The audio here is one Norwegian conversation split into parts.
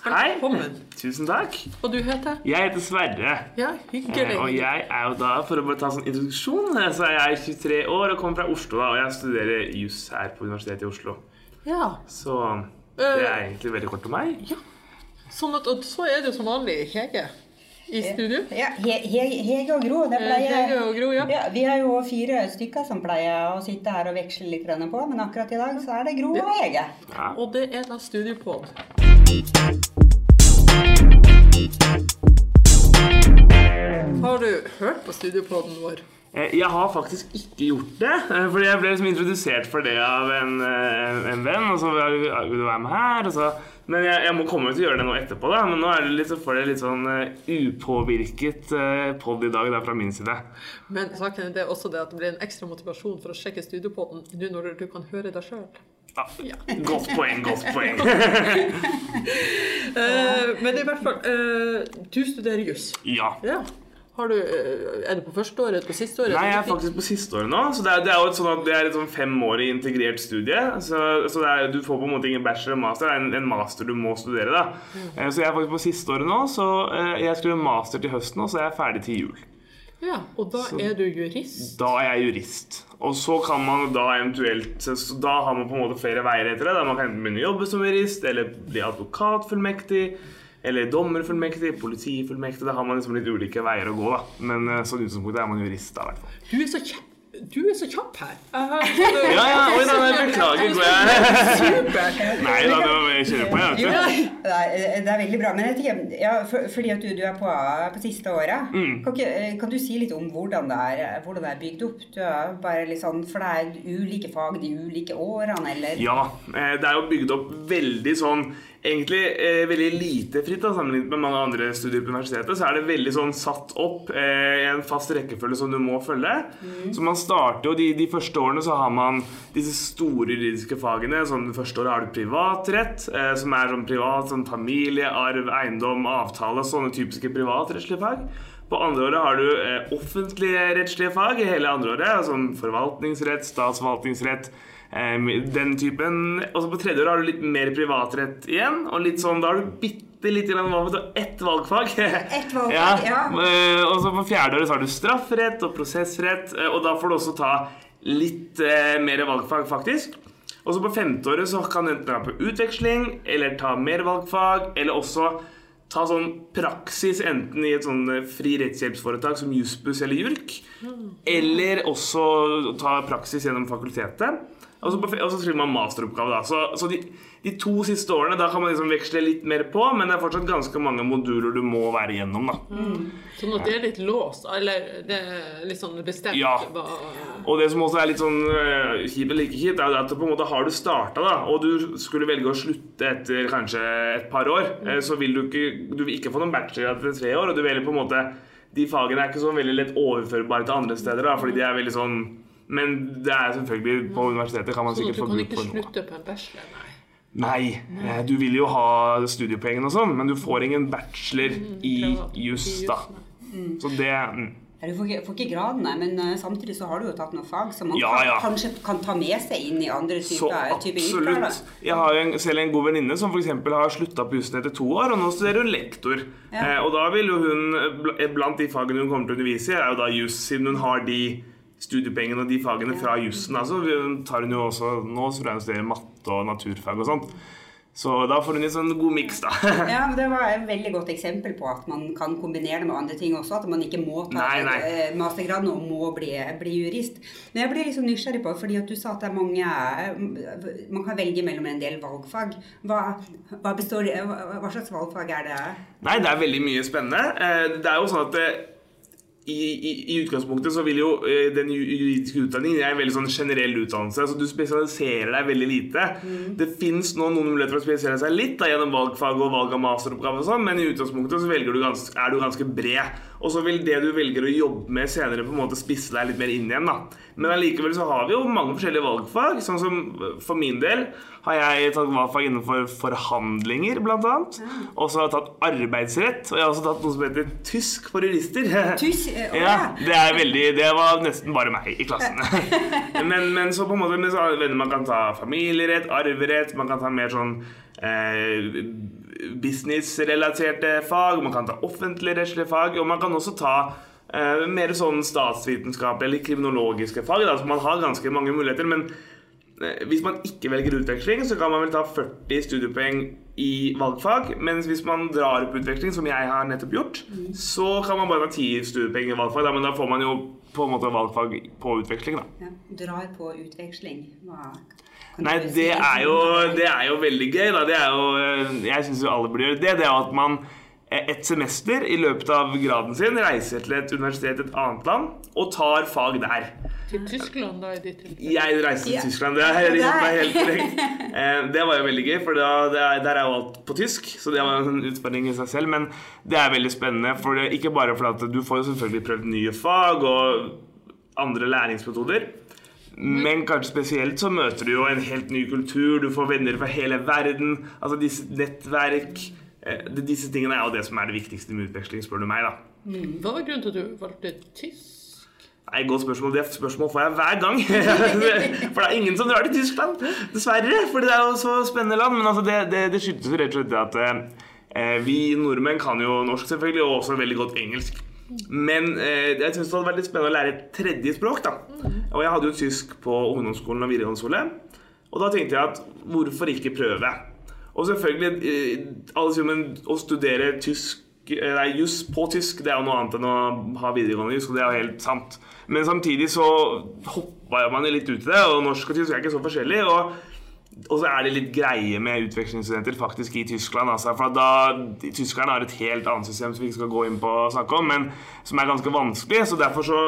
Hei. Velkommen. Tusen takk. Og du heter? Jeg heter Sverre. Ja, Eh, hyggelig. Og jeg er jo da, for å bare ta sånn introduksjon, eh, så er jeg 23 år og kommer fra Oslo. Og jeg studerer juss her på Universitetet i Oslo. Ja. Så det er egentlig veldig kort om meg. Ja. Sånn at, og så er det jo som vanlig Hege i studio. Ja, He- He- Hege og Gro. Det Eh, pleier Hege og Gro, ja. ja, Vi er jo fire stykker som pleier å sitte her og veksle litt grann på, men akkurat i dag så er det Gro og Hege. Ja. Og det er da Studiopod. Har du hørt på Studiopoden vår? Eh, Jeg har faktisk ikke gjort det, eh, fordi jeg ble liksom introdusert for det av en, eh, en venn. Og så vil du være med her? Så. Men jeg, jeg må komme til å gjøre det nå etterpå, da. Men nå er det litt, får det litt sånn upåvirket uh, pod i dag da, fra min side. Men saken er det også det at det blir en ekstra motivasjon for å sjekke Studiopoden nå når du kan høre deg sjøl. Ja, godt poeng, godt poeng. uh, men i hvert fall, uh, du studerer juss. ja. Ja. Har du, eh, er du på første året, på siste året? Nei, jeg er faktisk på siste året nå. Så det er, det er jo sånn at det er et sånn femårig integrert studie. Så, så det er, du får på en måte ingen bachelor og master. Det er en, en master du må studere. da. Mm. Så jeg er faktisk på siste året nå. Så jeg skriver master til høsten, og så er jeg ferdig til jul. Ja, Og da er du jurist? Da er jeg jurist. Og så kan man da eventuelt så så Da har man på en måte flere veier etter det. Da man kan enten begynne å jobbe som jurist, eller bli advokatfullmektig. Eller dommerfullmektig, politifullmektig. Da har man liksom litt ulike veier å gå. da. Men eh, sånn utgangspunktet er man jurist. da, i hvert fall. Du er så kjapp, du er så kjapp her. Har- Ja, ja, oi nei, beklager. Går jeg Supert. Nei da, jeg kjører på, jeg. Vet du. det er, veldig bra. Men jeg tenker, ja, for, fordi at du, du er på, på siste året, Mm. kan, kan du si litt om hvordan det er, hvordan det er bygd opp? Du er bare litt sånn, For det er ulike fag de ulike årene, eller? Ja, eh, det er jo bygd opp veldig sånn Egentlig eh, veldig lite fritt da, sammenlignet med mange andre studier på universitetet. Så er det veldig sånn satt opp eh, i en fast rekkefølge som du må følge. Så man starter jo de, de første årene så har man disse store juridiske fagene. Sånn, det første året har du privatrett, eh, som er sånn privat, sånn familie, arv, eiendom, avtale. Sånne typiske privatrettslige fag. På andre året har du eh, offentlige rettslige fag i hele andre året. Sånn forvaltningsrett, statsforvaltningsrett. Den typen. Og så på tredje året har du litt mer privatrett igjen. Og litt sånn, da har du bitte litt grann valg, ett valgfag. Et valgfag, ja. Eh, Og så på fjerde året så har du strafferett og prosessrett. eh, Og da får du også ta litt eh, mer valgfag, faktisk. Og så på femte året så kan du enten dra på utveksling, eller ta mer valgfag, eller også ta sånn praksis enten i et sånn fri rettshjelpsforetak som Jussbuss eller JURK, eller også ta praksis gjennom fakultetet. Og så, på, og så skriver man masteroppgave. da Så, så de, de to siste årene da kan man liksom veksle litt mer på, men det er fortsatt ganske mange moduler du må være igjennom. da Sånn at det er litt låst, eller det er litt sånn bestemt? Ja. Og det som også er litt sånn øh, kjipt eller ikke kjipt, er at på en måte har du starta, da, og du skulle velge å slutte etter kanskje et par år, eh, så vil du ikke Du vil ikke få noen bachelor etter tre år, og du velger på en måte De fagene er ikke så veldig lett overførbare til andre steder, da, fordi de er veldig sånn Men det er selvfølgelig På universitetet kan man Sånn sikkert du få kan bruk ikke for noe. slutte på en bachelor, nei. Nei, eh, du vil jo ha studiepoengene og sånn, men du får ingen bachelor i privat- i juss, da. Mm. Så det mm. Du får ikke, får ikke gradene, men uh, samtidig så har du jo tatt noen fag som man Ja, kan, ja. kanskje kan ta med seg inn i andre Så typer typer yrker. da. absolutt. Jeg har jo en, selv en god venninne som eksempel har slutta på jussen etter to år, og nå studerer hun lektor. Ja. Eh, og da vil jo hun, blant de fagene hun kommer til å undervise i, er jo da juss, siden hun har de studiepoengene og de fagene fra jussen. Altså, tar hun jo også, nå tror jeg hun studerer matte og naturfag og sånt. Så da får hun en sånn god miks, da. Ja, men Det var et veldig godt eksempel på at man kan kombinere det med andre ting også. At man ikke må ta Nei, nei. eh, mastergraden og må bli, bli jurist. Men jeg blir liksom nysgjerrig på, fordi at du sa at det er mange eh, Man kan velge mellom en del valgfag. Hva, hva, består, hva, hva slags valgfag er det? Nei, det er veldig mye spennende. Eh, Det er jo sånn at det, i, i, I utgangspunktet så vil jo eh, den juridiske utdanningen er en veldig sånn generell utdannelse. altså Du spesialiserer deg veldig lite. Det fins nå noen muligheter for å spesialisere seg litt da, gjennom valgfag og valg av masteroppgave, og sånn, men i utgangspunktet så du ganske, er du ganske bred. Og så vil det du velger å jobbe med senere, på en måte spisse deg litt mer inn igjen. da. Men allikevel så har vi jo mange forskjellige valgfag. sånn som For min del har jeg tatt valgfag innenfor forhandlinger, annet. Og så har jeg tatt arbeidsrett, og jeg har også tatt noe som heter tysk for jurister. Tysk, eh, Ja, det er veldig Det var nesten bare meg i klassen. men, men så på en måte men så, Man kan ta familierett, arverett, man kan ta mer sånn eh, businessrelaterte fag, man kan ta offentligrettslige fag, og man kan også ta eh, mer sånn statsvitenskapelige eller kriminologiske fag. Da, så man har ganske mange muligheter. men Eh, Hvis man ikke velger utveksling, så kan man vel ta 40 studiepoeng i valgfag. Mens hvis man drar på utveksling, som jeg har nettopp gjort, så kan man bare ta 10 studiepoeng i valgfag. Da, men da får man jo på en måte valgfag på utveksling, da. Ja. Drar på utveksling. Hva Nei, det er jo, det? er jo veldig gøy, da. Det er jo, eh, jeg syns jo alle burde gjøre det. Det er jo at man eh, et semester i løpet av graden sin reiser til et universitet i et annet land og tar fag der. Til Tyskland, da, i ditt tilfelle. Jeg reiste til Ja. Tyskland, det er, det er helt korrekt. Eh, Det var jo veldig gøy, for da, det er, der er jo alt på tysk. Så det var en utfordring i seg selv. Men det er veldig spennende, for det, ikke bare fordi at du får jo selvfølgelig prøvd nye fag og andre læringsmetoder. Men kanskje spesielt så møter du jo en helt ny kultur. Du får venner fra hele verden. Altså disse nettverk. eh, Disse tingene er jo det som er det viktigste med utveksling, spør du meg, da. Hva var grunnen til at du valgte tysk? Nei, godt spørsmål. Det spørsmålet får jeg hver gang. For det er ingen som drar til Tyskland, dessverre. For det er jo så spennende land. Men altså, det, det, det skyldes rett og slett at eh, vi nordmenn kan jo norsk selvfølgelig, og også veldig godt engelsk. Men eh, jeg syns det hadde vært litt spennende å lære et tredje språk. da. Og jeg hadde jo tysk på ungdomsskolen og videregående skole. Og da tenkte jeg at hvorfor ikke prøve? Og selvfølgelig, eh, alle sier men å studere tysk eh, Nei, juss på tysk det er jo noe annet enn å ha videregående juss, og det er jo helt sant. Men samtidig så hoppa man litt ut i det, og norsk og tysk er ikke så forskjellig. Og, og så er det litt greie med utvekslingsstudenter faktisk i Tyskland. Altså, for da, Tyskerne har et helt annet system som vi ikke skal gå inn på og snakke om, men som er ganske vanskelig. Så derfor så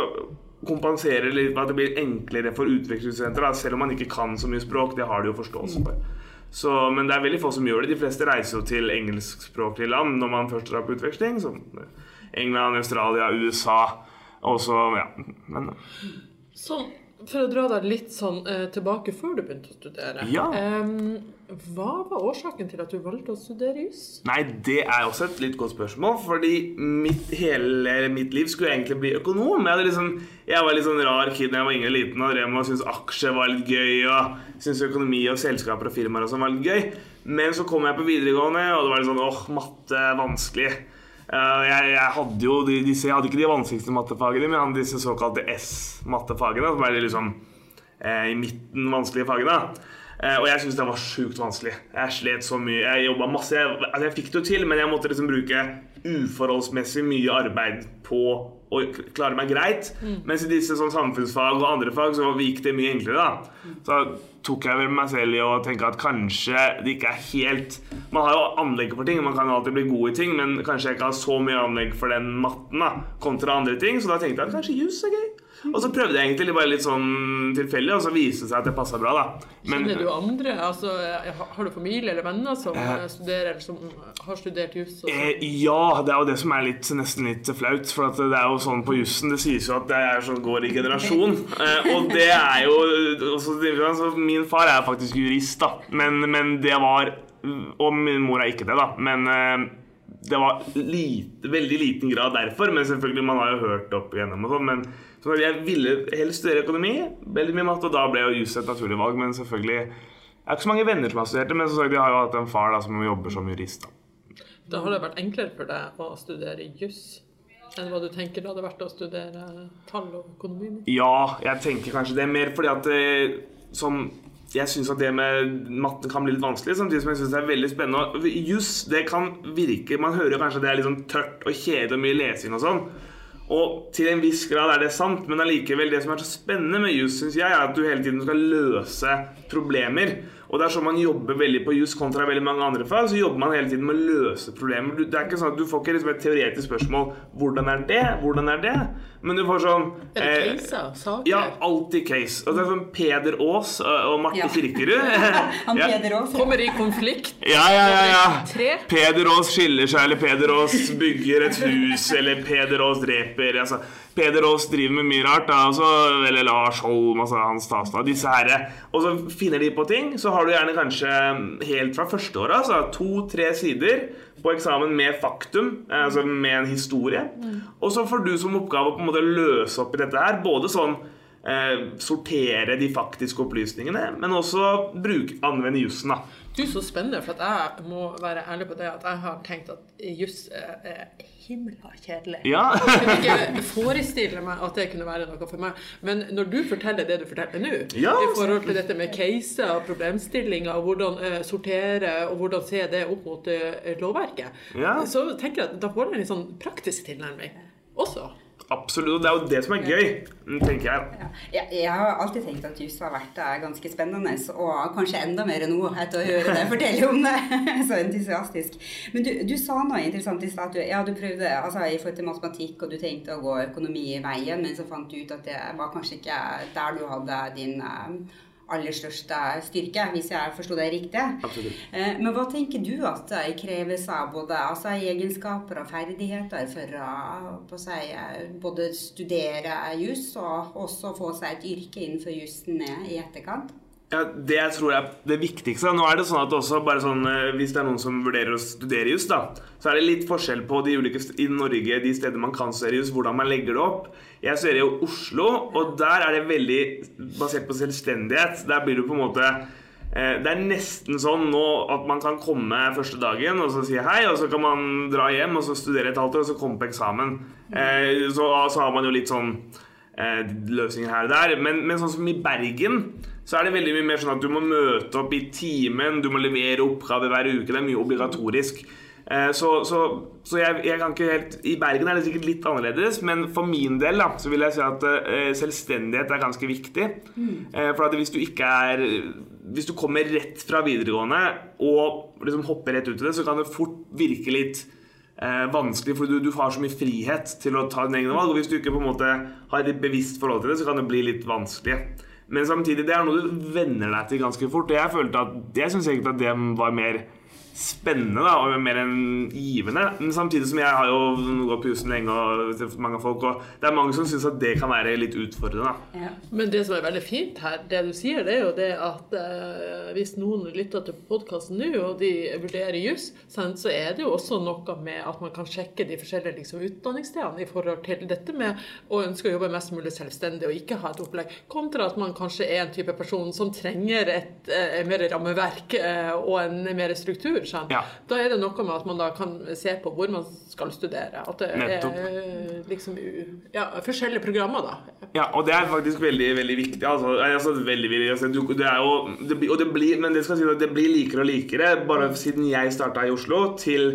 kompenserer det litt med at det blir enklere for utvekslingsstudenter, selv om man ikke kan så mye språk. Det har de jo forståelse for. Så, men det er veldig få som gjør det. De fleste reiser jo til engelskspråklige land når man først drar på utveksling. Som England, Australia, USA. Og så, ja. Men Sånn, for å dra deg litt sånn eh, tilbake før du begynte å studere. Ja. Eh, hva var årsaken til at du valgte å studere juss? Nei, det er også et litt godt spørsmål. Fordi mitt, hele mitt liv skulle egentlig bli økonom. Jeg, liksom, jeg var litt sånn rar kid da jeg var yngre liten og drev med å synes aksjer var litt gøy. Og syntes økonomi og selskaper og firmaer og sånn var litt gøy. Men så kom jeg på videregående, og det var litt sånn åh, matte vanskelig. Eh, jeg, jeg hadde jo de, disse, jeg hadde ikke de vanskeligste mattefagene, men hadde disse såkalte S-mattefagene, som er de liksom eh, i midten vanskelige fagene. Eh, og jeg syntes det var sjukt vanskelig. Jeg slet så mye. Jeg jobba masse. Jeg, altså jeg fikk det jo til, men jeg måtte liksom bruke uforholdsmessig mye arbeid på å klare meg greit. Mens i disse sånn samfunnsfag og andre fag så gikk det mye enklere. da. Så tok jeg vel meg selv i å tenke at kanskje det ikke er helt Man har jo anlegg for ting, man kan alltid bli god i ting, men kanskje jeg ikke har så mye anlegg for den matten da, kontra andre ting. Så da tenkte jeg at kanskje jus er gøy. Og så prøvde jeg egentlig bare litt sånn tilfeldig, og så viste det seg at det passa bra. da. Men Kjenner du andre? Altså, eh, har- du familie eller venner som eh, studerer, eller som har studert juss? Eh, ja, det er jo det som er litt, nesten litt flaut. For at det er jo sånn på jussen Det sies jo at det er sånn går i generasjon. Eh, og det er jo også, altså, Min far er faktisk jurist, da. Men, men det var Og min mor er ikke det, da. Men eh, det var lite, veldig liten grad derfor. Men selvfølgelig, man har jo hørt opp igjennom og sånn. Men så jeg ville helst studere økonomi, veldig mye matte, og da ble jo jus et naturlig valg. Men selvfølgelig Jeg har ikke så mange venner som har studert det, men som sagt, jeg har jo hatt en far da, som jobber som jurist. da. Da har det vært enklere for deg å studere juss enn hva du tenker det hadde vært å studere tall og økonomi? Ja, jeg tenker kanskje det er mer fordi at eh, som jeg syns at det med matten kan bli litt vanskelig, samtidig som jeg syns det er veldig spennende. Juss, det kan virke Man hører kanskje det er litt sånn tørt og kjedelig og mye lesing og sånn. Og til en viss grad er det sant, men allikevel det som er så spennende med juss, syns jeg, er at du hele tiden skal løse problemer. Og det er sånn man jobber veldig på juss kontra veldig mange andre fag. Så jobber man hele tiden med å løse problemer. Du, det er ikke sånn at Du får ikke liksom et teoretisk spørsmål 'Hvordan er det?' Hvordan er det? Men du får sånn Er det eh, caser? Saker? ja, alltid case. Og det er sånn Peder Aas og Marte Ja. Kirkerud. Han ja. Peder Aas Kommer i konflikt? ja, ja, ja, ja. Tre? Peder Aas skiller seg, eller Peder Aas bygger et hus, eller Peder Aas dreper. Altså, Peder Aas driver med mye rart. Da, også, eller Lars Holm, altså Hans Stastad. Disse herre. Og så finner de på ting. Så har du gjerne kanskje helt fra førsteåret altså to-tre sider på eksamen med faktum, eh, altså med en historie. Og så får du som oppgave å på en måte løse opp i dette her. Både sånn eh, sortere de faktiske opplysningene, men også bruke, anvende jussen. da. Du, så spennende, for jeg må være ærlig på det at jeg har tenkt at juss er, er himla kjedelig. Ja. Jeg kunne ikke forestille meg at det kunne være noe for meg. Men når du forteller det du forteller nå, Ja, i forhold til dette med caser og problemstillinger, og hvordan uh, sortere og hvordan se det opp mot uh, lovverket, Ja. så tenker jeg at da får du en litt sånn praktisk tilnærming også. Absolutt. og Det er jo det som er gøy, tenker jeg. Ja. Jeg, har alltid tenkt at jus har vært er ganske spennende, og kanskje enda mer nå etter å høre deg fortelle om det. Så entusiastisk. Men du, du sa noe interessant i stad. Ja, du prøvde altså, i forhold til matematikk, og du tenkte å gå økonomi i veien, men så fant du ut at det var kanskje ikke der du hadde din eh, aller største styrke, hvis jeg forsto det riktig. Absolutt. Eh, Men hva tenker du at det kreves av både altså, egenskaper og ferdigheter for å på å eh, både studere juss og også få seg et yrke innenfor jussen i etterkant? Ja, det jeg tror er det viktigste Nå er det sånn at også bare sånn eh, Hvis det er noen som vurderer å studere jus, da, så er det litt forskjell på de ulike i Norge, de steder man kan studere jus, hvordan man legger det opp. Jeg studerer jo Oslo, og der er det veldig basert på selvstendighet. Der blir du på en måte eh, det er nesten sånn nå at man kan komme første dagen og så si hei, og så kan man dra hjem og så studere et halvt år og så komme på eksamen. Eh, Så, så har man jo litt sånn løsninger her og der. Men, men sånn som i Bergen, så er det veldig mye mer sånn at du må møte opp i timen, du må levere oppgaver hver uke. Det er mye obligatorisk. Eh, Så, så, så jeg, jeg kan ikke helt I Bergen er det sikkert litt annerledes, men for min del da, så vil jeg si at eh, selvstendighet er ganske viktig. Mm. For at hvis du ikke er Hvis du kommer rett fra videregående og liksom hopper rett ut i det, så kan det fort virke litt eh, vanskelig, for du, du har så mye frihet til å ta dine egne valg. Og hvis du ikke på en måte har et bevisst forhold til det, så kan det bli litt vanskelig. Men samtidig, det er noe du venner deg til ganske fort. Og jeg følte at jeg syns egentlig at det var mer spennende da, og mer enn givende. Men samtidig som jeg har jo gått på jussen lenge og sett mange folk, og det er mange som syns at det kan være litt utfordrende. da. Ja. Men det som er veldig fint her, det du sier, det er jo det at eh, hvis noen lytter til podkasten nå, og de vurderer juss, så er det jo også noe med at man kan sjekke de forskjellige liksom, utdanningsstedene i forhold til dette med å ønske å jobbe mest mulig selvstendig og ikke ha et opplegg, kontra at man kanskje er en type person som trenger et, et mer rammeverk eh, og en mer struktur. Sant? Ja. Da er det noe med at man da kan se på hvor man skal studere. At det Nettopp. er eh, liksom ja, forskjellige programmer, da. Ja, og det er faktisk veldig veldig viktig. Altså, altså, veldig, veldig, altså, det er jo, det, og det blir, men det skal si at det blir likere og likere. Bare siden jeg starta i Oslo, til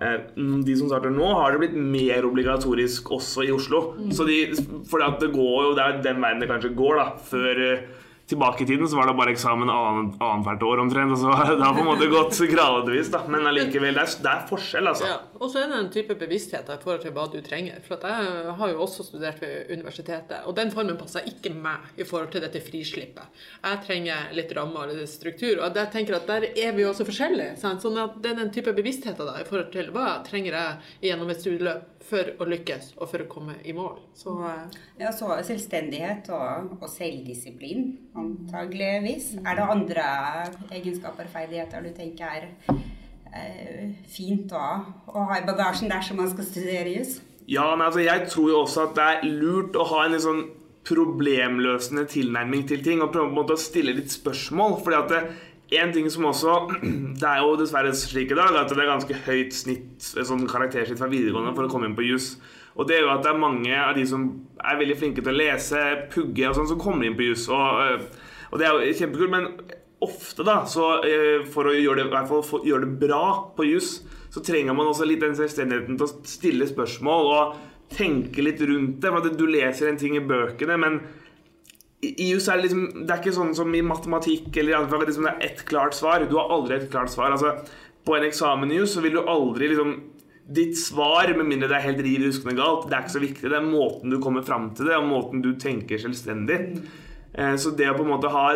eh, de som starter nå, har det blitt mer obligatorisk også i Oslo. Så de, for det går jo, det er den veien det kanskje går, da. Før eh, tilbake i tiden så var det bare eksamen annethvert år omtrent. Og så har det på en måte gått gradvis, da. Men allikevel, det er, det er forskjell, altså. Ja, og så er det en type bevissthet i forhold til hva du trenger. For jeg har jo også studert ved universitetet, og den formen passer ikke meg i forhold til dette frislippet. Jeg trenger litt rammer og litt struktur, og jeg tenker at der er vi jo også forskjellige. Sant? Sånn at det er den type bevissthet da, i forhold til hva trenger jeg gjennom et studieløp for å lykkes og for å komme i mål. Så eh, Ja, så selvstendighet og, og selvdisiplin, antageligvis. Er det andre egenskaper og ferdigheter du tenker er eh, fint å, å ha i bagasjen dersom man skal studere jus? Ja, men altså, jeg tror jo også at det er lurt å ha en litt sånn problemløsende tilnærming til ting. Og prøve på en måte å stille litt spørsmål. fordi at det, en ting som også Det er jo dessverre slik i dag at det er ganske høyt snitt, sånn karaktersnitt fra videregående for å komme inn på juss. Og det er jo at det er mange av de som er veldig flinke til å lese, pugge og sånn, som kommer inn på juss. Og, øh, og det er jo kjempekult, men ofte, da, så øh, for å gjøre det, i hvert fall for, gjøre det bra på juss, så trenger man også litt den selvstendigheten til å stille spørsmål og tenke litt rundt det. For at du leser en ting i bøkene, men i juss er det liksom Det er ikke sånn som i matematikk eller i fag. Liksom det er ett klart svar. Du har aldri et klart svar. Altså, på en eksamen i juss så vil du aldri liksom Ditt svar, med mindre det er helt riv ruskende galt, det er ikke så viktig. Det er måten du kommer fram til det, og måten du tenker selvstendig. Eh, Så det å på en måte ha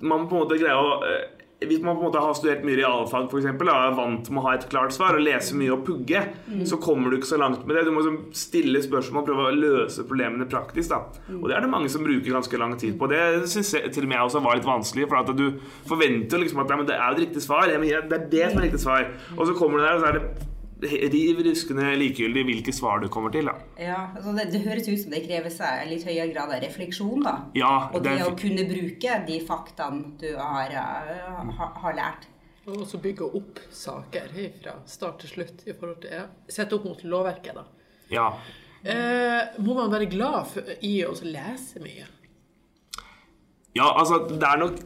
Man må på en måte greie å eh, hvis man på en måte har studert mye realfag for eksempel, og er vant med å ha et klart svar og lese mye og pugge, så kommer du ikke så langt med det. Du må liksom stille spørsmål og prøve å løse problemene praktisk. da. Og det er det mange som bruker ganske lang tid på. Det syns til og med jeg også var litt vanskelig. For at du forventer liksom at det er jo et riktig svar. Det er det som er riktig svar. Og så kommer du der, og så er det riv ruskende likegyldig hvilke svar du kommer til. da. Ja, altså det, det høres ut som det krever seg litt høyere grad av refleksjon, da. Ja, Og det det å kunne bruke de faktaene du har, eh, ha, har lært. Og også bygge opp saker fra start til slutt i forhold til ja, Sette opp mot lovverket, da. Ja. Eh, må man være glad for, i å lese mye? Ja, altså, det er nok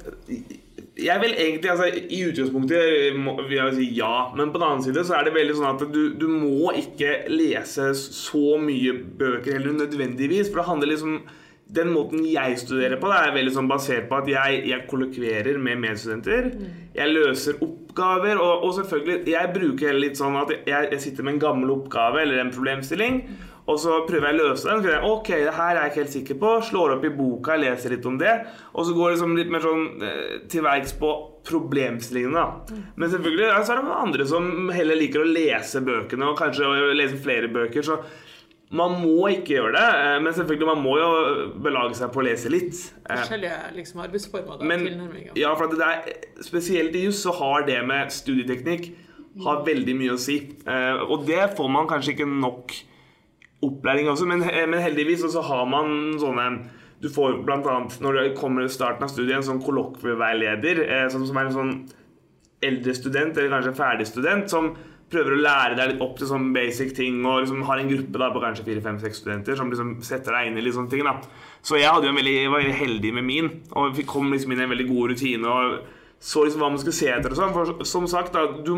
Jeg vil egentlig, altså, I utgangspunktet vil jeg si ja, men på den annen side så er det veldig sånn at du, du må ikke lese så mye bøker heller nødvendigvis. For det handler liksom Den måten jeg studerer på, det er veldig sånn basert på at jeg, jeg kollokverer med medstudenter. Jeg løser oppgaver, og, og selvfølgelig Jeg bruker litt sånn at jeg, jeg sitter med en gammel oppgave eller en problemstilling. Og så prøver jeg å løse den. Jeg, ok, det her er jeg ikke helt sikker på. Slår opp i boka, leser litt om det. Og så går det liksom litt mer sånn eh, til verks på problemstillingene. da. Men selvfølgelig ja, så er det andre som heller liker å lese bøkene, og kanskje lese flere bøker. Så man må ikke gjøre det. eh, Men selvfølgelig, man må jo belage seg på å lese litt. Eh, Forskjellige liksom, arbeidsformer da, men ja, for er, spesielt i juss så har det med studieteknikk har veldig mye å si. Og det får man kanskje ikke nok opplæring også, men, eh, men heldigvis så har man sånne Du får annet, når du kommer i starten av studiet, en sånn kollokvieveileder eh, som, er en sånn eldre student, eller kanskje ferdig student, som prøver å lære deg litt opp til sånn basic ting, og liksom har en gruppe da på kanskje fire-fem-seks studenter som liksom setter deg inn i litt sånne ting. da. Så jeg veldig, jeg var veldig heldig med min, og vi kom liksom inn i en veldig god rutine og så liksom hva man skulle se etter og sånn. For som sagt, da, du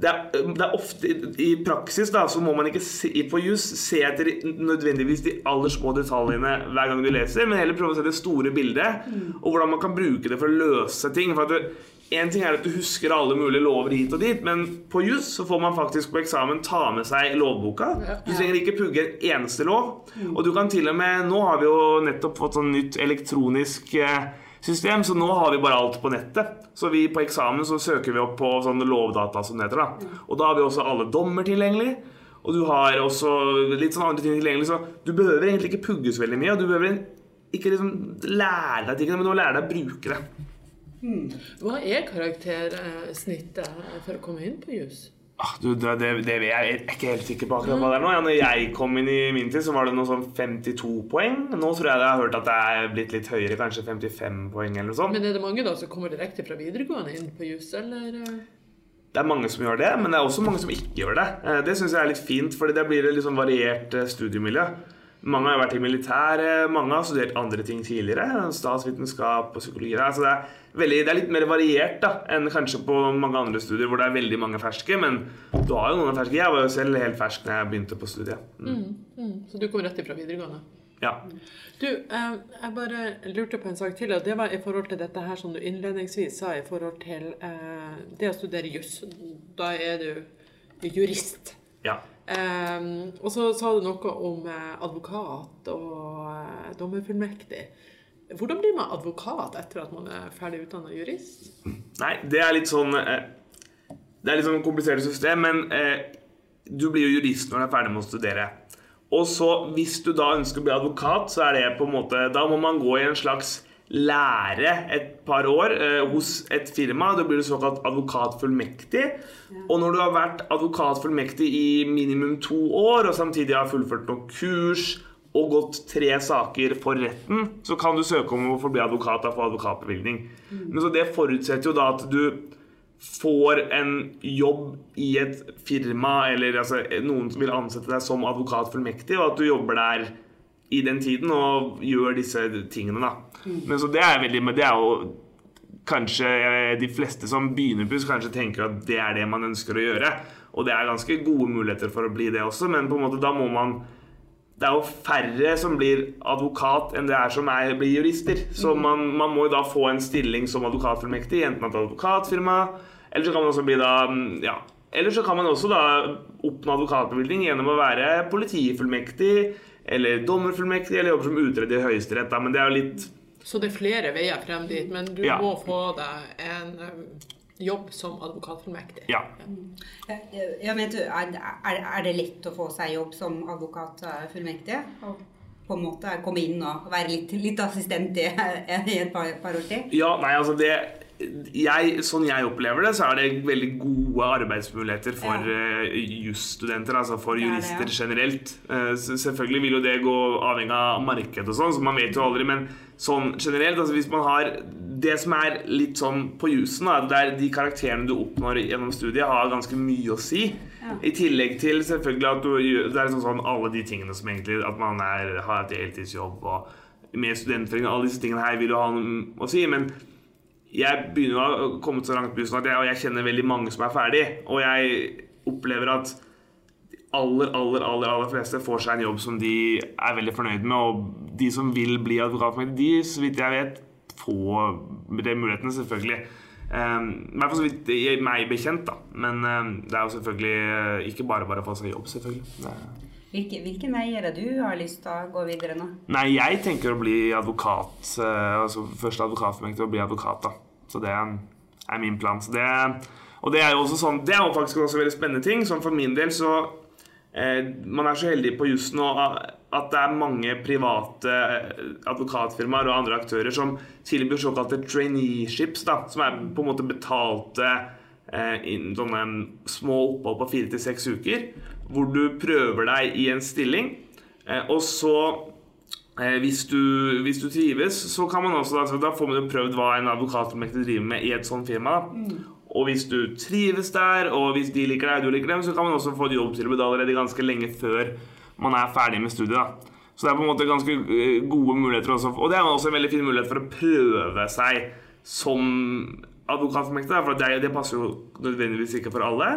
det er, det er ofte I praksis da, så må man ikke se, på just se etter nødvendigvis de aller små detaljene hver gang du leser, men heller prøve å se det store bildet, og hvordan man kan bruke det for å løse ting. For det, en ting er at du husker alle mulige lover hit og dit, men på jus så får man faktisk på eksamen ta med seg lovboka. Du trenger ikke pugge en eneste lov. Og du kan til og med Nå har vi jo nettopp fått sånn nytt elektronisk eh, system, så nå har vi bare alt på nettet. Så vi på eksamen så søker vi opp på sånne lovdata som det heter. da. Og da har vi også alle dommer tilgjengelig. Og du har også litt sånn andre ting tilgjengelig, så du behøver egentlig ikke pugge så veldig mye. Og du behøver ikke liksom lære deg tingene, men du må lære deg å bruke det. Hva er karaktersnittet for å komme inn på jus? Ah, du, det, det, det jeg, er ikke helt sikker på akkurat hva det er nå. Ja, når jeg kom inn i min tid, så var det noe sånn 52 poeng. Nå tror jeg jeg har hørt at det er blitt litt høyere, kanskje 55 poeng eller noe sånt. Men er det mange da som kommer direkte fra videregående inn på jus, eller? eh? Det er mange som gjør det, men det er også mange som ikke gjør det. Eh, Det syns jeg er litt fint, fordi det blir et litt sånn variert eh, studiemiljø. Mange har vært i militæret, mange har studert andre ting tidligere. Statsvitenskap og psykologi. Altså det, er veldig, det er litt mer variert da, enn kanskje på mange andre studier hvor det er veldig mange ferske. Men du har jo noen ferske. Jeg var jo selv helt fersk da jeg begynte på studiet. Mm. Mm, så du kom rett ifra videregående? Ja. Du, eh, jeg bare lurte på en sak til, og det var i forhold til dette her som du innledningsvis sa i forhold til eh, det å studere juss. Da er du jurist. Ja. Um, og så sa du noe om eh, advokat og eh, dommerfullmektig. Hvordan blir man advokat etter at man er ferdig utdanna jurist? Nei, det er litt sånn eh, Det er litt sånn komplisert system, men eh, du blir jo jurist når du er ferdig med å studere. Og så, hvis du da ønsker å bli advokat, så er det på en måte Da må man gå i en slags lære et par år eh, hos et firma. Da blir du såkalt advokatfullmektig. Og når du har vært advokatfullmektig i minimum to år, og samtidig har fullført noen kurs og gått tre saker for retten, så kan du søke om å forbli bli advokat og få advokatbevilgning. Men så det forutsetter jo da at du får en jobb i et firma, eller altså, noen som vil ansette deg som advokatfullmektig, og at du jobber der i den tiden og gjør disse tingene, da. Men så det er veldig Men det er jo kanskje eh, de fleste som begynner på kanskje tenker at det er det man ønsker å gjøre. Og det er ganske gode muligheter for å bli det også, men på en måte da må man det er jo færre som blir advokat enn det er som er, blir jurister. Så man, man må jo da få en stilling som advokatfullmektig, enten et advokatfirma, eller så kan man også bli da mm, ja, eller så kan man også da oppnå advokatbevilgning gjennom å være politifullmektig eller dommerfullmektig eller jobber som utreder i Høyesterett. da, Men det er jo litt Så det er flere veier frem dit, men du Ja. må få deg en eh, jobb som advokatfullmektig. Ja. Ja, men du, er, er, det lett å få seg jobb som advokatfullmektig? På en måte komme inn og være litt, litt assistent i, i et par, par år til? Ja, nei, altså det jeg, Sånn jeg opplever det, så er det veldig gode arbeidsmuligheter for Ja. uh, jusstudenter, altså for Det er det, jurister ja. generelt. Eh, selvfølgelig vil jo det gå avhengig av markedet og sånn, så man vet jo aldri, men sånn generelt, altså hvis man har Det som er litt sånn på jussen, er de karakterene du oppnår gjennom studiet, har ganske mye å si. Ja. I tillegg til selvfølgelig at du Det er sånn, sånn alle de tingene som egentlig At man er, har et heltidsjobb og med studentforening, alle disse tingene her vil jo ha noe å si. Men jeg begynner å komme så langt bussen at jeg, og jeg kjenner veldig mange som er ferdig. Og jeg opplever at de aller, aller, aller, aller fleste får seg en jobb som de er veldig fornøyd med. Og de som vil bli advokatformektig, de, så vidt jeg vet, får de mulighetene, selvfølgelig. Um, I hvert fall så vidt meg bekjent, da. Men um, det er jo selvfølgelig eh, ikke bare bare å få seg jobb, selvfølgelig. Er- Hvilke, hvilken vei er det du har lyst til å gå videre nå? Nei, jeg tenker å bli advokat. eh, Altså først til og bli advokat, da. Så det er min plan. Det, og det er jo også sånn Det er jo faktisk også veldig spennende ting. Sånn for min del så eh, Man er så heldig på jussen at det er mange private eh, advokatfirmaer og andre aktører som tilbyr såkalte traineeships, da, som er på en måte betalte eh, sånne små opphold på fire til seks uker, hvor du prøver deg i en stilling, eh, og så hvis, du, hvis du trives, så kan man også altså, Da får man jo prøvd hva en advokatfullmektig driver med i et sånt firma. da. Og hvis du trives der, og hvis de liker deg og du liker dem, så kan man også få et jobbtilbud allerede ganske lenge før man er ferdig med studiet. da. Så det er på en måte ganske eh, gode muligheter også. Og det er også en veldig fin mulighet for å prøve seg som advokatfullmektig, for det, det passer jo nødvendigvis ikke for alle.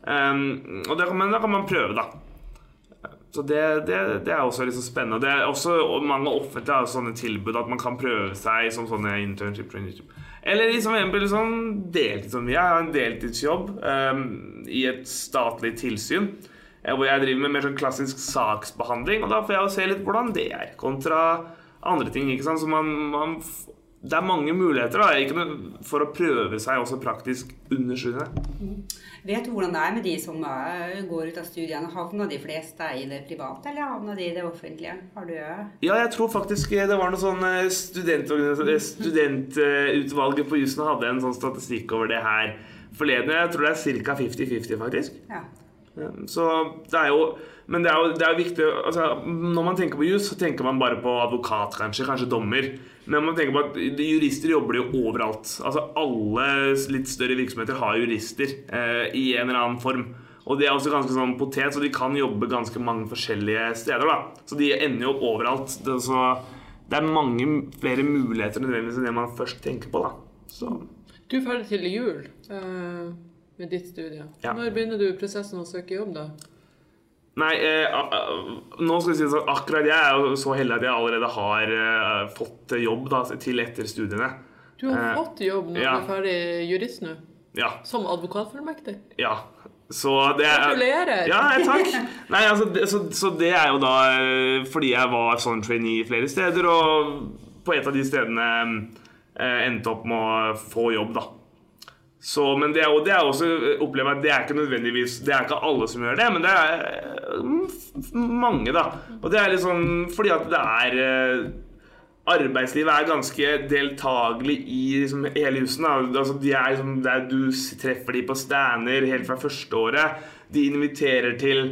Um, og det men da kan man prøve, da. Så det, det, det er også liksom spennende. Det er også og mange offentlige har sånne tilbud at man kan prøve seg som sånne internship. internship. Eller liksom, som eksempel sånn deltid som vi har. Jeg har en deltidsjobb um, i et statlig tilsyn. eh, Hvor jeg driver med mer sånn klassisk saksbehandling. Og da får jeg jo se litt hvordan det er, kontra andre ting. ikke sant? Så man, man det er mange muligheter da, for å prøve seg også praktisk under studiene. Vet du hvordan det er med de som eh, går ut av studiene? Havna de fleste i det private, eller havna de i det offentlige? Har du eh, Ja, jeg tror faktisk det var noe sånn eh, Studentutvalget på jussen hadde en sånn statistikk over det her forleden. Jeg tror det er ca. 50-50, faktisk. Ja. Ja, Så det er jo Men det er jo, det er viktig altså, Når man tenker på jus, så tenker man bare på advokat, kanskje. Kanskje dommer. Men man tenker på at jurister jobber jo overalt. Altså Alle litt større virksomheter har jurister eh, i en eller annen form. Og de er også ganske sånn potet, så de kan jobbe ganske mange forskjellige steder. da Så de ender jo overalt. Det, så det er mange flere muligheter nødvendigvis enn det man først tenker på. da Så Du er ferdig til jul uh, med ditt studie. Ja. Når begynner du prosessen å søke jobb, da? Nei, eh, nå skal jeg si det sånn, akkurat jeg er jo så heldig at jeg allerede har eh, fått jobb da, til etter studiene. Du har Eh, fått jobb når ja. du er ferdig jurist nå? Ja. Som advokatfullmektig? ja. Så det er Gratulerer! Ja, takk. Nei, altså, det, så, så det er jo da eh, fordi jeg var sånn trainee flere steder, og på et av de stedene eh, endte opp med å få jobb, da. Så, men det er, det er også opplever jeg det er ikke nødvendigvis Det er ikke alle som gjør det, men det er eh, mange, da. Og det er litt sånn fordi at det er eh, Arbeidslivet er ganske deltakelig i liksom, hele husen. Altså, de er, liksom, er, du treffer de på stander helt fra første året. De inviterer til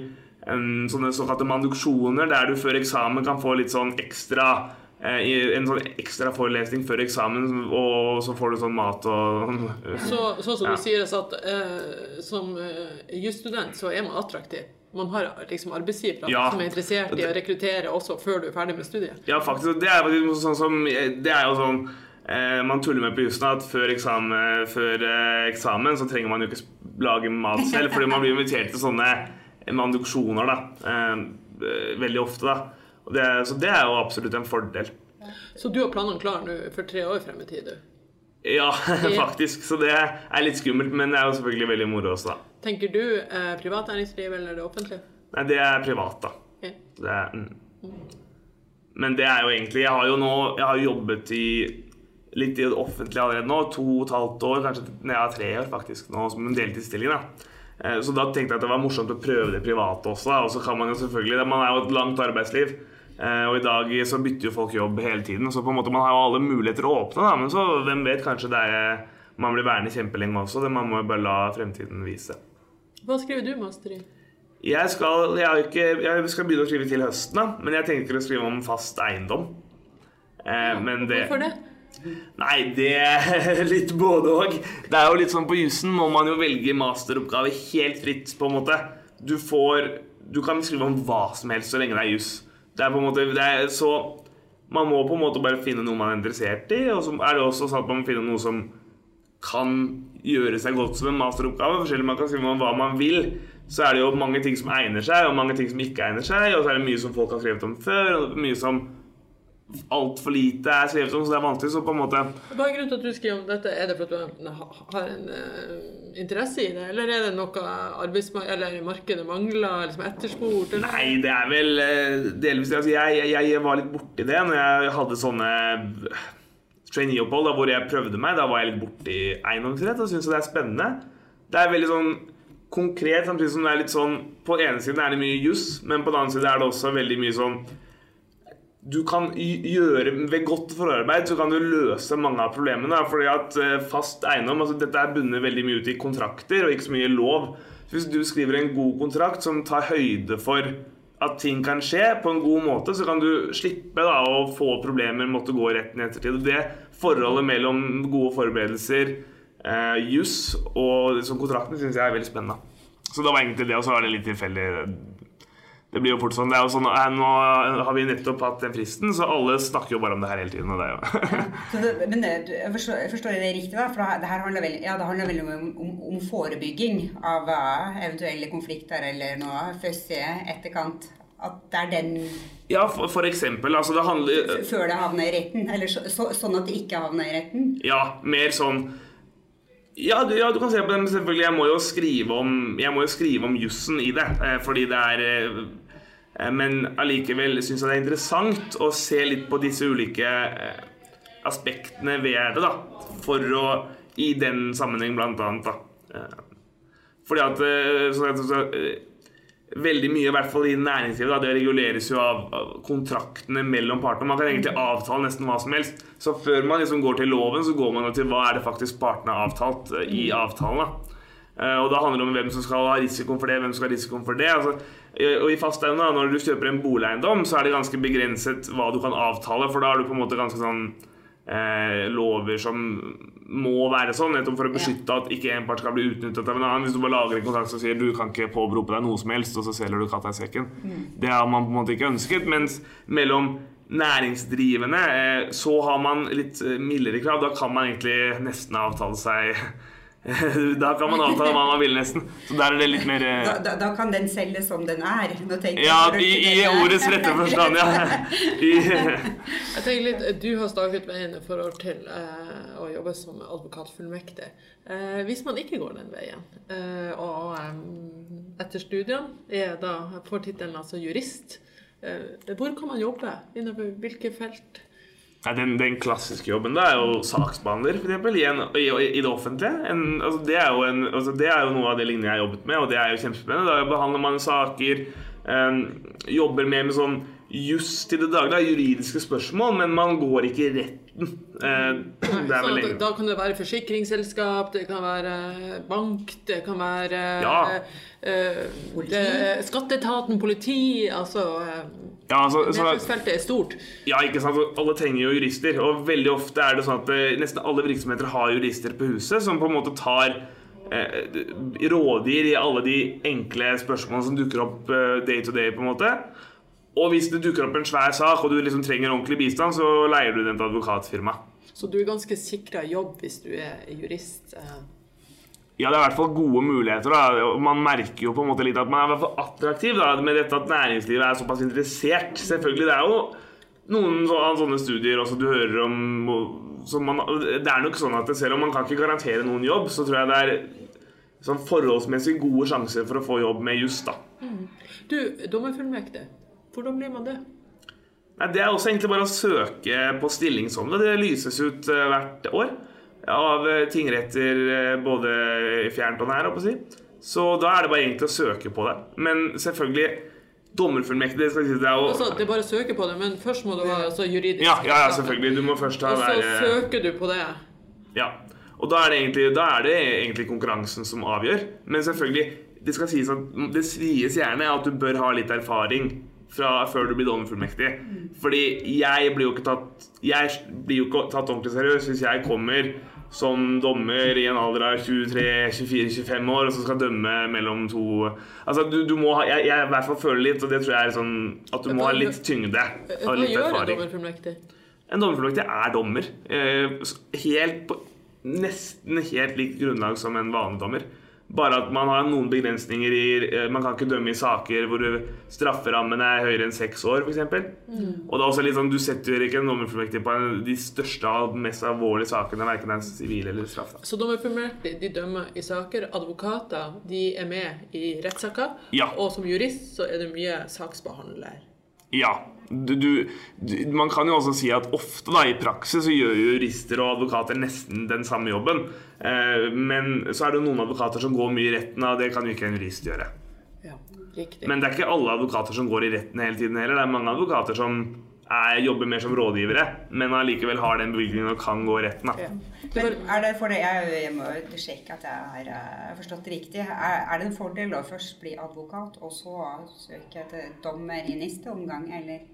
um, sånne såkalte manduksjoner, der du før eksamen kan få litt sånn ekstra eh, en sånn ekstra forelesning før eksamen, og så får du sånn mat og Så, sånn som Ja. du sier, så at eh, som uh, jusstudent så er man attraktiv. Man har liksom arbeidsgivere Ja. som er interessert i å rekruttere også før du er ferdig med studiet. Ja, faktisk. Det er sånn som Det er jo sånn eh, man tuller med på jussen at før, eksamen, før eh, eksamen så trenger man jo ikke lage mat selv, fordi man blir invitert til sånne manduksjoner da, eh, veldig ofte. da. Det, så det er jo absolutt en fordel. Så du har planene klare nå for tre år frem i tid, du. Ja, faktisk. Så det er litt skummelt, men det er jo selvfølgelig veldig moro også, da. Tenker du eh, privat næringsliv eller det offentlige? Nei, det er privat, da. Okay. Det er, mm. Men det er jo egentlig Jeg har jo nå Jeg har jobbet i litt i det offentlige allerede nå. To og et halvt år, kanskje ja, tre år faktisk, nå som en deltidsstilling. da. Eh, Så da tenkte jeg at det var morsomt å prøve det private også. da. Og så kan man jo selvfølgelig Man er jo et langt arbeidsliv. Eh, Og i dag så bytter jo folk jobb hele tiden. Så på en måte man har jo alle muligheter å åpne, da. Men så hvem vet, kanskje det er man blir værende kjempelenge også. Det man må jo bare la fremtiden vise. Hva skriver du master i? Jeg skal, jeg, har ikke, jeg skal begynne å skrive til høsten, da. Men jeg tenker å skrive om fast eiendom. Eh, men det Hvorfor det? Nei, det er litt både òg. Det er jo litt sånn på jussen må man jo velge masteroppgave helt fritt, på en måte. Du får Du kan skrive om hva som helst så lenge det er juss. Det er på en måte er så Man må på en måte bare finne noe man er interessert i, og så er det også sånn at man må finne noe som kan gjøre seg godt som en masteroppgave. For selv om man kan skrive om hva man vil, så er det jo mange ting som egner seg, og mange ting som ikke egner seg. Og så er det mye som folk har skrevet om før, og mye som altfor lite er skrevet om, så det er vanskelig. Så på en måte Hva er grunnen til at du skriver om dette? Er det for at du har en uh, interesse i det, eller er det noe eller markedet mangler, liksom etterspurt? Eller? Nei, det er vel uh, delvis. Altså, jeg, jeg, jeg var litt borti det når jeg hadde sånne traineeopphold da, hvor jeg prøvde meg. Da var jeg litt borti eiendomsrett og syntes det er spennende. Det er veldig sånn konkret, samtidig som det er litt sånn På ene siden er det mye juss, men på den andre siden er det også veldig mye sånn du kan gjøre Ved godt forarbeid så kan du løse mange av problemene. fordi at eh, fast eiendom altså Dette er bundet veldig mye ut i kontrakter og ikke så mye lov. Så Hvis du skriver en god kontrakt som tar høyde for at ting kan skje på en god måte, så kan du slippe da å få problemer, måtte gå retten i ettertid. Det forholdet mellom gode forberedelser, eh, juss og liksom, kontrakten syns jeg er veldig spennende. Så det var egentlig det, og så var det litt tilfeldig. Det blir jo fort sånn. Jo sånn Nå har vi nettopp hatt den fristen, så alle snakker jo bare om det her hele tiden. Og det Så det, men det, jeg forstår, jeg forstår det riktig, da? For det her- handler veldig, ja, det handler om, om, om forebygging av eh, eventuelle konflikter eller noe først i etterkant. At det er den Ja, for, for eksempel. Altså, det handler før det havner i retten. Eller så, så, sånn at det ikke havner i retten. Ja, mer sånn ja du, ja, du kan se på det, men selvfølgelig, jeg må jo skrive om jo skrive om jussen i det. eh, Fordi det er eh, Men allikevel syns jeg det er interessant å se litt på disse ulike eh, aspektene ved det, da. For å I den sammenheng, blant annet, da. Eh, Fordi at så, så, eh, Veldig mye, i hvert fall i næringslivet, da, det reguleres jo av kontraktene mellom partene. Man kan egentlig avtale nesten hva som helst. Så før man liksom går til loven, så går man jo til hva er det faktisk partene har avtalt eh, i avtalen. da. Eh, Og da handler det om hvem som skal ha risikoen for det, hvem som skal ha risikoen for det. Altså, eh, og i fast eiendom, når du kjøper en boligeiendom, så er det ganske begrenset hva du kan avtale, for da har du på en måte ganske sånn eh, lover som må være sånn, nettopp for å beskytte at ikke en part skal bli utnyttet av en annen. Hvis du bare lager en kontrakt som sier du kan ikke påberope deg noe som helst, og så selger du katta i sekken. Det har man på en måte ikke ønsket. Mens mellom næringsdrivende eh, så har man litt eh, mildere krav. Da kan man egentlig nesten avtale seg Da kan man avtale hva man vil, nesten. Så der er det litt mer eh, Da, da, da kan den selges som den er. Ja, i, i ordets rette forstand, ja. I, Jeg tenker litt, Du har staket veien for forhold til uh, å jobbe som advokatfullmektig. Uh, hvis man ikke går den veien, uh, og um, etter studiene er da, får tittelen altså jurist, eh, hvor kan man jobbe? Innenfor hvilke felt? Nei, den, den klassiske jobben da er jo saksbehandler, eksempel, i, i, i det offentlige. En, altså, det, er en, altså, det er jo noe av det lignende jeg har jobbet med, og det er jo kjempespennende. Da behandler man saker, eh, jobber mer med sånn juss til det daglige, juridiske spørsmål, men man går ikke i retten. Eh, det vel at da kan det være forsikringsselskap, det kan være bank, det kan være Ja. eh, det, skatteetaten, politi Altså eh, Ja, altså, så, Nedslagsfeltet er stort. Ja, ikke sant? Alle trenger jo jurister, og veldig ofte er det sånn at eh, nesten alle virksomheter har jurister på huset som på en måte tar eh, rådgir i alle de enkle spørsmålene som dukker opp eh, day to day. på en måte. Og hvis det dukker opp en svær sak og du liksom trenger ordentlig bistand, så leier du den til advokatfirma. Så du er ganske sikra jobb hvis du er jurist. eh. Ja, det er i hvert fall gode muligheter. da, Man merker jo på en måte litt at man er i hvert fall attraktiv da, med dette at næringslivet er såpass interessert. Selvfølgelig, det er jo noen sånne studier også du hører om som man, Det er nok sånn at selv om man kan ikke garantere noen jobb, så tror jeg det er sånn forholdsmessig gode sjanser for å få jobb med juss. da. Du, dommerfullmektig. Hvordan blir man det? Nei, Det er også egentlig bare å søke på stilling som det. Det lyses ut eh, hvert år av eh, tingretter eh, både fjernt og nær. si. Så da er det bare egentlig å søke på det. Men selvfølgelig Dommerfullmektig det si, det Altså, det er bare å søke på det, men først må du ha altså, juridisk ja, ja, ja, selvfølgelig. Du må først ha Og så være søker du på det. Ja. Og da er, det egentlig, da er det egentlig konkurransen som avgjør. Men selvfølgelig, det skal sies at det sies gjerne at du bør ha litt erfaring fra før du blir dommerfullmektig. Fordi jeg blir jo ikke tatt Jeg blir jo ikke tatt ordentlig seriøst hvis jeg kommer som dommer i en alder av 23-24-25 år og så skal dømme mellom to Altså, du, du må ha jeg, jeg i hvert fall føler litt, og det tror jeg er sånn at du må ha litt tyngde Hva og litt gjør en dommerfullmektig? En dommerfullmektig er dommer. Eh, helt på nesten helt likt grunnlag som en vanlig dommer. Bare at man har noen begrensninger i eh, Man kan ikke dømme i saker hvor strafferammen er høyere enn seks år, f.eks. Mm. Og det er også litt sånn, du setter ikke en dommerfullmektig på de største og mest alvorlige sakene, verken er sivil eller straff. Så dommerfullmektig de dømmer i saker. Advokater de er med i rettssaker. Ja. Og som jurist så er det mye saksbehandler. Ja. Du, du, du, man kan jo også si at ofte da, i praksis så gjør jurister og advokater nesten den samme jobben. Eh, men så er det noen advokater som går mye i retten, og det kan jo ikke en jurist gjøre. Ja. Men det er ikke alle advokater som går i retten hele tiden heller. Det er mange advokater som er, jobber mer som rådgivere, men allikevel har den bevilgningen og kan gå i retten. Da. Ja. Men er det for det, jeg, jeg må sjekke at jeg har eh, forstått det riktig. Er, er det en fordel å først bli advokat, og så søke etter dommer i neste omgang, eller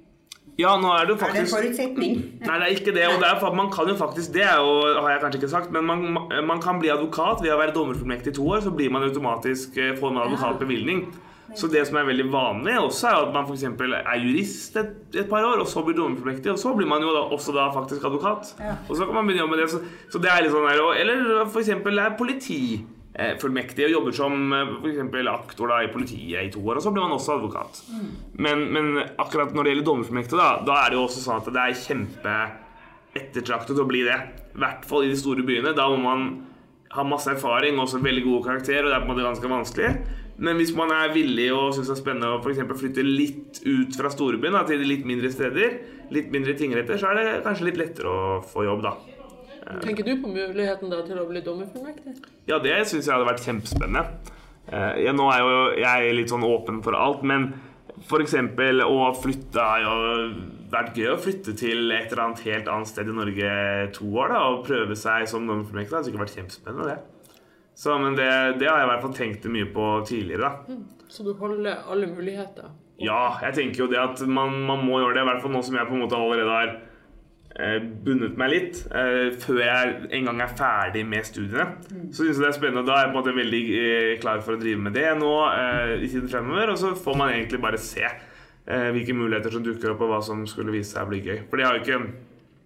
Ja, nå er det jo faktisk er det en forutsetning? Nei, det er ikke det. Og det er, man kan jo faktisk Det jo, har jeg kanskje ikke sagt, men man, man kan bli advokat ved å være dommerfullmektig i to år. Så blir man automatisk eh, får man advokatbevilgning. Så det som er veldig vanlig, også er at man f.eks. er jurist et, et par år, og så blir dommerfullmektig, og så blir man jo da, også da faktisk advokat. Og så kan man begynne å jobbe med det. Så, så det er litt sånn der, og, Eller f.eks. er politifullmektig og jobber som eh, for aktor da, i politiet i to år, og så blir man også advokat. Men, men akkurat når det gjelder dommerfullmektig, da, da er det jo også sånn at det er kjempe ettertraktet å bli det. I hvert fall i de store byene. Da må man ha masse erfaring og også veldig gode karakterer, og det er på en måte ganske vanskelig. Men hvis man er villig og syns det er spennende å for flytte litt ut fra storbyen da, til litt mindre steder, litt mindre tingretter, så er det kanskje litt lettere å få jobb, da. Tenker du på muligheten da til å bli dommerfullmektig? Ja, det syns jeg hadde vært kjempespennende. Eh, ja, nå er jo jeg litt sånn åpen for alt, men f.eks. å flytte har jo vært gøy å flytte til et eller annet helt annet sted i Norge to år da, og prøve seg som dommerfullmektig. Det hadde sikkert vært kjempespennende, det. Så, men det, det har jeg i hvert fall tenkt mye på tidligere. da. Så du holder alle muligheter? Ja, jeg tenker jo det at man, man må gjøre det, i hvert fall nå som jeg på en måte allerede har bundet meg litt, eh, før jeg en gang er ferdig med studiene. Så synes jeg det er spennende, og da er jeg på en måte veldig eh, klar for å drive med det nå eh, i tiden fremover, og så får man egentlig bare se eh, hvilke muligheter som dukker opp, og hva som skulle vise seg å bli gøy. For det har jo ikke,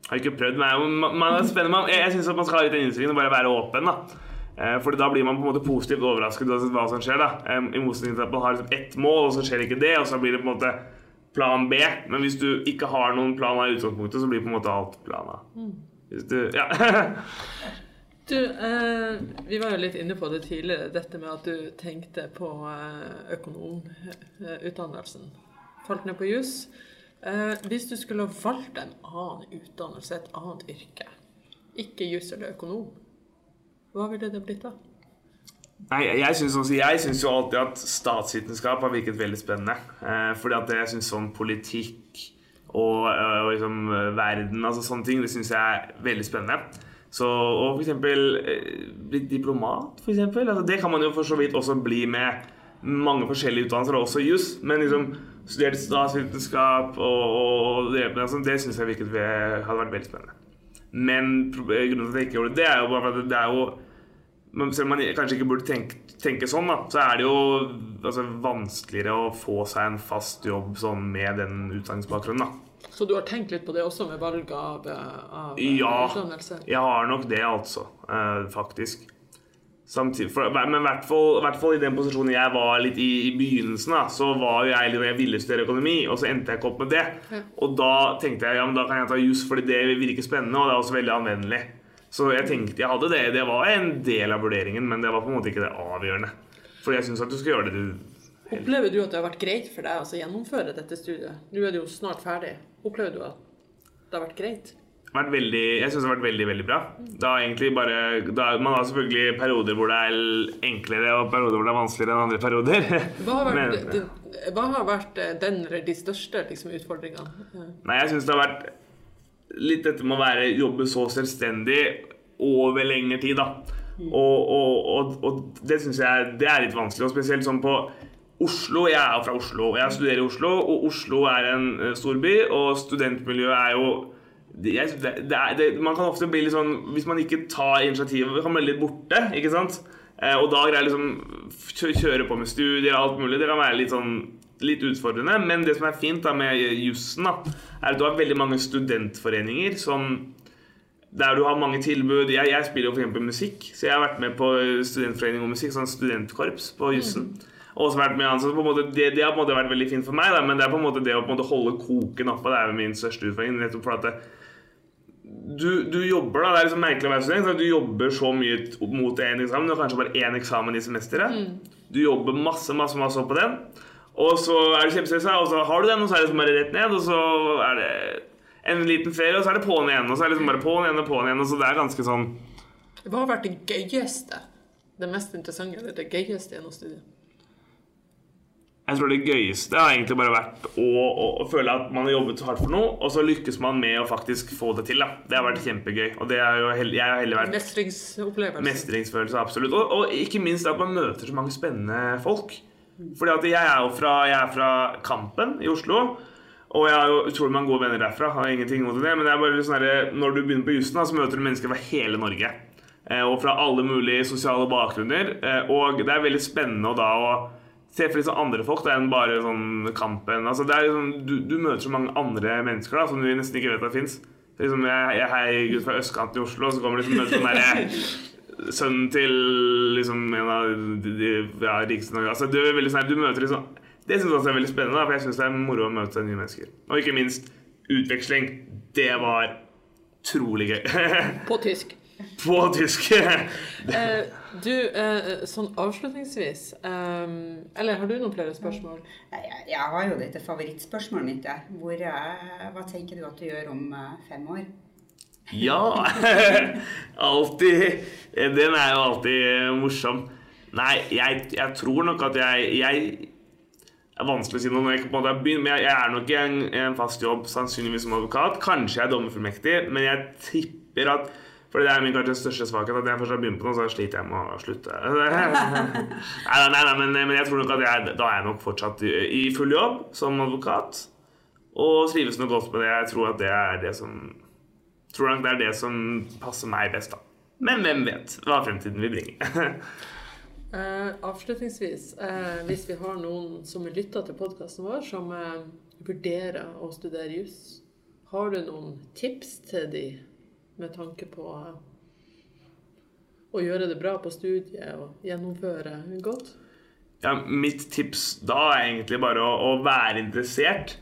har ikke prøvd, men man, man jeg jeg synes man skal ha litt den innstillingen og bare være åpen, da. Eh, For da blir man på en måte positivt overrasket over hva som skjer. da Eh, I motsetning til at man har liksom ett mål, og så skjer ikke det, og så blir det på en måte plan B. Men hvis du ikke har noen plan A i utgangspunktet, så blir på en måte alt plan A. Hvis du, ja. Du, eh, vi var jo litt inne på det tidligere, dette med at du tenkte på eh, økonomutdannelsen. Falt ned på jus. Eh, hvis du skulle valgt en annen utdannelse, et annet yrke, ikke jus eller økonom, hva ville det blitt da? Nei, jeg syns, jo alltid at statsvitenskap har virket veldig spennende. Eh, fordi at jeg syns sånn politikk og, eh, og liksom eh, verden, altså sånne ting, det syns jeg er veldig spennende. Så, og eksempel eh, bli diplomat, eksempel. Altså, det kan man jo for så vidt også bli med mange forskjellige utdannelser, og også juss. Men liksom studert statsvitenskap og, og, det, altså, det syns jeg virket, hadde vært veldig spennende. Men grunnen til at jeg ikke gjorde det, det er jo bare at det er jo selv om man kanskje ikke burde tenke, tenke sånn, da, så er det jo altså, vanskeligere å få seg en fast jobb sånn, med den utdanningsbakgrunnen. Da. Så du har tenkt litt på det også med valg av, av eh, Ja, utdannelse? jeg har nok det, altså. Eh, faktisk. Samtidig, for, men i hvert, fall, i den posisjonen jeg var litt i, i begynnelsen, da, så var jo jeg litt jeg ville studere økonomi, og så endte jeg ikke opp med det. Ja. Og da tenkte jeg ja, men da kan jeg ta juss, fordi det virker spennende, og det er også veldig anvendelig. Så jeg tenkte jeg hadde det. Det var en del av vurderingen, men det var på en måte ikke det avgjørende. For jeg syns at du skal gjøre det du Opplever du at det har vært greit for deg å gjennomføre dette studiet? Nå er det jo snart ferdig. Opplever du at det har vært greit? veldig, jeg syns det har vært veldig veldig bra. Det har egentlig bare, da, Man har selvfølgelig perioder hvor det er enklere, og perioder hvor det er vanskeligere enn andre perioder. Hva har vært, Men- den, hva har vært eh, den eller de største liksom, utfordringene? Nei, jeg syns det har vært litt dette med å være, jobbe så selvstendig over lengre tid, da. Og, og, og, og det syns jeg det er litt vanskelig, og spesielt sånn på Oslo. Jeg er fra Oslo, og jeg studerer i Oslo, og Oslo er en eh, storby, og studentmiljøet er jo det, det er, det, Man kan ofte bli litt sånn Hvis man ikke tar initiativet, kan man bli litt borte, ikke sant? Eh, og da greier jeg liksom kjøre på med studier og alt mulig. Det kan være litt sånn litt utfordrende. Men det som er fint da med jussen, da, er at du har veldig mange studentforeninger som der du har mange tilbud. Jeg, jeg spiller jo eksempel musikk, så jeg har vært med på studentforening og musikk, sånn studentkorps på jussen. Mm. også vært med an, så på en måte, det, det har på en måte vært veldig fint for meg, da, men det er på en måte det å på en måte holde koken oppe. Det er jo min største utfordring. nettopp for at det, du, du jobber da, Det er liksom merkelig å være student. Du jobber så mye mot én eksamen. Du har kanskje bare én eksamen i semesteret. Du jobber masse masse, masse på den. Og så er du kjempestressa, og så har du den, og så er det liksom bare rett ned. Og så er det en liten ferie, og så er det på'n igjen. Og så er det liksom bare på'n igjen og på'n igjen. Og så det er ganske sånn Hva har vært det gøyeste? Det mest interessante eller det gøyeste gjennom studiet? Jeg tror det gøyeste har egentlig bare vært å, å, å føle at man har jobbet så hardt for noe, og så lykkes man med å faktisk få det til. da. Det har vært kjempegøy. Og det er jo jeg har heller vært Mestringsopplevelse. Mestringsfølelse, absolutt. Og, og ikke minst at man møter så mange spennende folk. Fordi at jeg er jo fra, er fra Kampen i Oslo. Og jeg har jo utrolig mange gode venner derfra. Har ingenting imot det Men det er bare sånn her, når du begynner på jussen, så møter du mennesker fra hele Norge. Eh, og fra alle mulige sosiale bakgrunner. Eh, og det er veldig spennende da å for litt sånn andre folk da, enn bare sånn Kampen. Altså, det er liksom, du, du møter så mange andre mennesker da, som du nesten ikke vet at fins. Liksom, jeg, jeg heier gutt fra østkanten i Oslo, og så kommer liksom møter sånn derre sønnen til liksom en av de, de ja, rikeste i Norge. Altså, du, sånn, du møter liksom Det syns jeg er veldig spennende, da, for jeg syns det er moro å møte nye mennesker. Og ikke minst utveksling. Det var trolig gøy. På tysk. På tysk. Eh, du, eh, sånn avslutningsvis eh, Eller har du noen flere spørsmål? Jeg, jeg har jo dette favorittspørsmålet mitt. Hvor, hva tenker du at du gjør om eh, fem år? Ja! alltid. Den er jo alltid eh, morsom. Nei, jeg, jeg tror nok at jeg, jeg Det er vanskelig å si noe når jeg på en måte har begynt, men jeg, jeg er nok i en, en fast jobb, sannsynligvis som advokat. Kanskje jeg er dommerfullmektig, men jeg tipper at for det er min kanskje største svakhet at når jeg først har begynt på noe, så sliter jeg med å slutte. nei, nei, nei, men, men jeg tror nok at jeg, da er jeg nok fortsatt i, i full jobb som advokat. Og trives nok godt med det. Jeg tror at det er det som tror nok det er det som passer meg best, da. Men hvem vet hva fremtiden vil bringe. Eh, avslutningsvis, eh, hvis vi har noen som lytter til podkasten vår, som eh, vurderer å studere juss, har du noen tips til de med tanke på å gjøre det bra på studiet og gjennomføre godt? ja, mitt tips da er egentlig bare å, å være interessert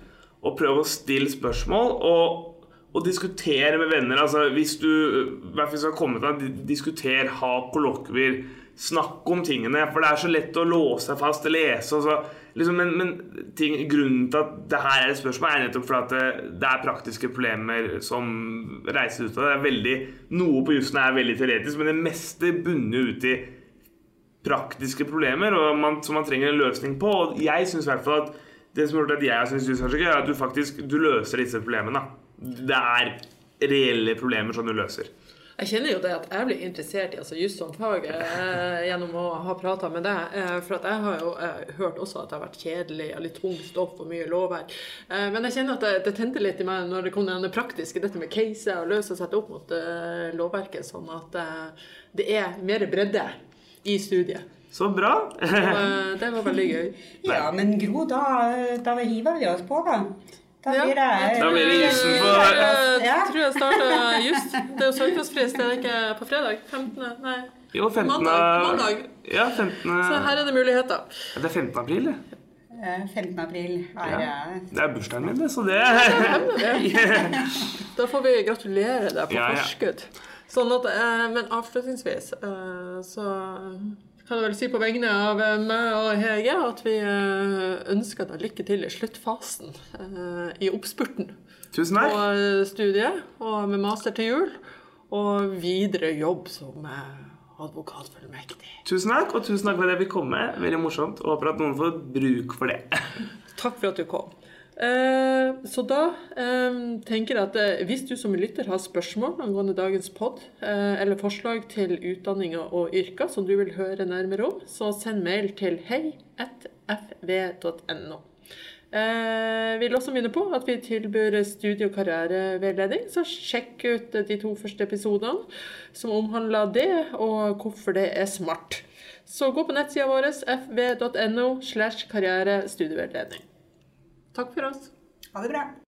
og prøve å stille spørsmål og, og diskutere med venner. Altså, hvis du skal komme til diskuter, ha kollokvier, snakke om tingene. For det er så lett å låse seg fast og lese. Altså, liksom, men men ting, grunnen til at det her er et spørsmål, er nettopp for at det, det er praktiske problemer som reiser ut av det. er veldig, noe på jussen er veldig teoretisk, men det meste bunner ut i praktiske problemer man, som man trenger en løsning på. Og jeg syns i hvert fall at det som har gjort at jeg syns juss er så gøy, er at du faktisk du løser disse problemene. Det er reelle problemer som du løser. Jeg kjenner jo det at jeg blir interessert i altså, juss som fag eh, gjennom å ha prata med deg. Eh, for at jeg har jo eh, hørt også at det har vært kjedelig og litt tungt stoff og mye lovverk. Eh, men jeg kjenner at det, det tente litt i meg når det kom det praktiske, dette med caser og løse og sette opp mot eh, lovverket, sånn at eh, det er mer bredde i studiet. Så bra! Og eh, det var veldig gøy. Ja, men Gro, da, da hiver vi oss på, da. Da blir det jeg Da blir det jussen på- Jeg tror jeg starter just. Det er jo søknadsfrist, er det ikke på fredag? 15. Nei. Jo, 15. Mandag. Mandag. Ja, 15. Så her er det muligheter. Ja, Det er 15. april, det. Eh, 15. april er Ja. Det er bursdagen min, det, så det Da får vi gratulere deg på Ja, ja. forskudd. Sånn at, eh, men avslutningsvis eh, så kan jeg vel si på vegne av eh, meg og Hege at vi eh, ønsker deg lykke til i sluttfasen, eh, i oppspurten Tusen takk. på studiet, og med master til jul. Og videre jobb som advokatfullmektig. Tusen takk, og tusen takk for at jeg fikk komme. Veldig morsomt. Og håper at noen får bruk for det. Takk for at du kom. Eh, så da eh, tenker jeg at eh, hvis du som lytter har spørsmål angående dagens pod, eller forslag til utdanninger og yrker som du vil høre nærmere om, så send mail til hei.fv.no. Jeg vil også minne på at vi tilbyr studie- og karriereveiledning, så sjekk ut de to første episodene som omhandler det, og hvorfor det er smart. Så gå på nettsida vår fv.no slash karrierestudieveilederning. Takk for oss. Ha det bra.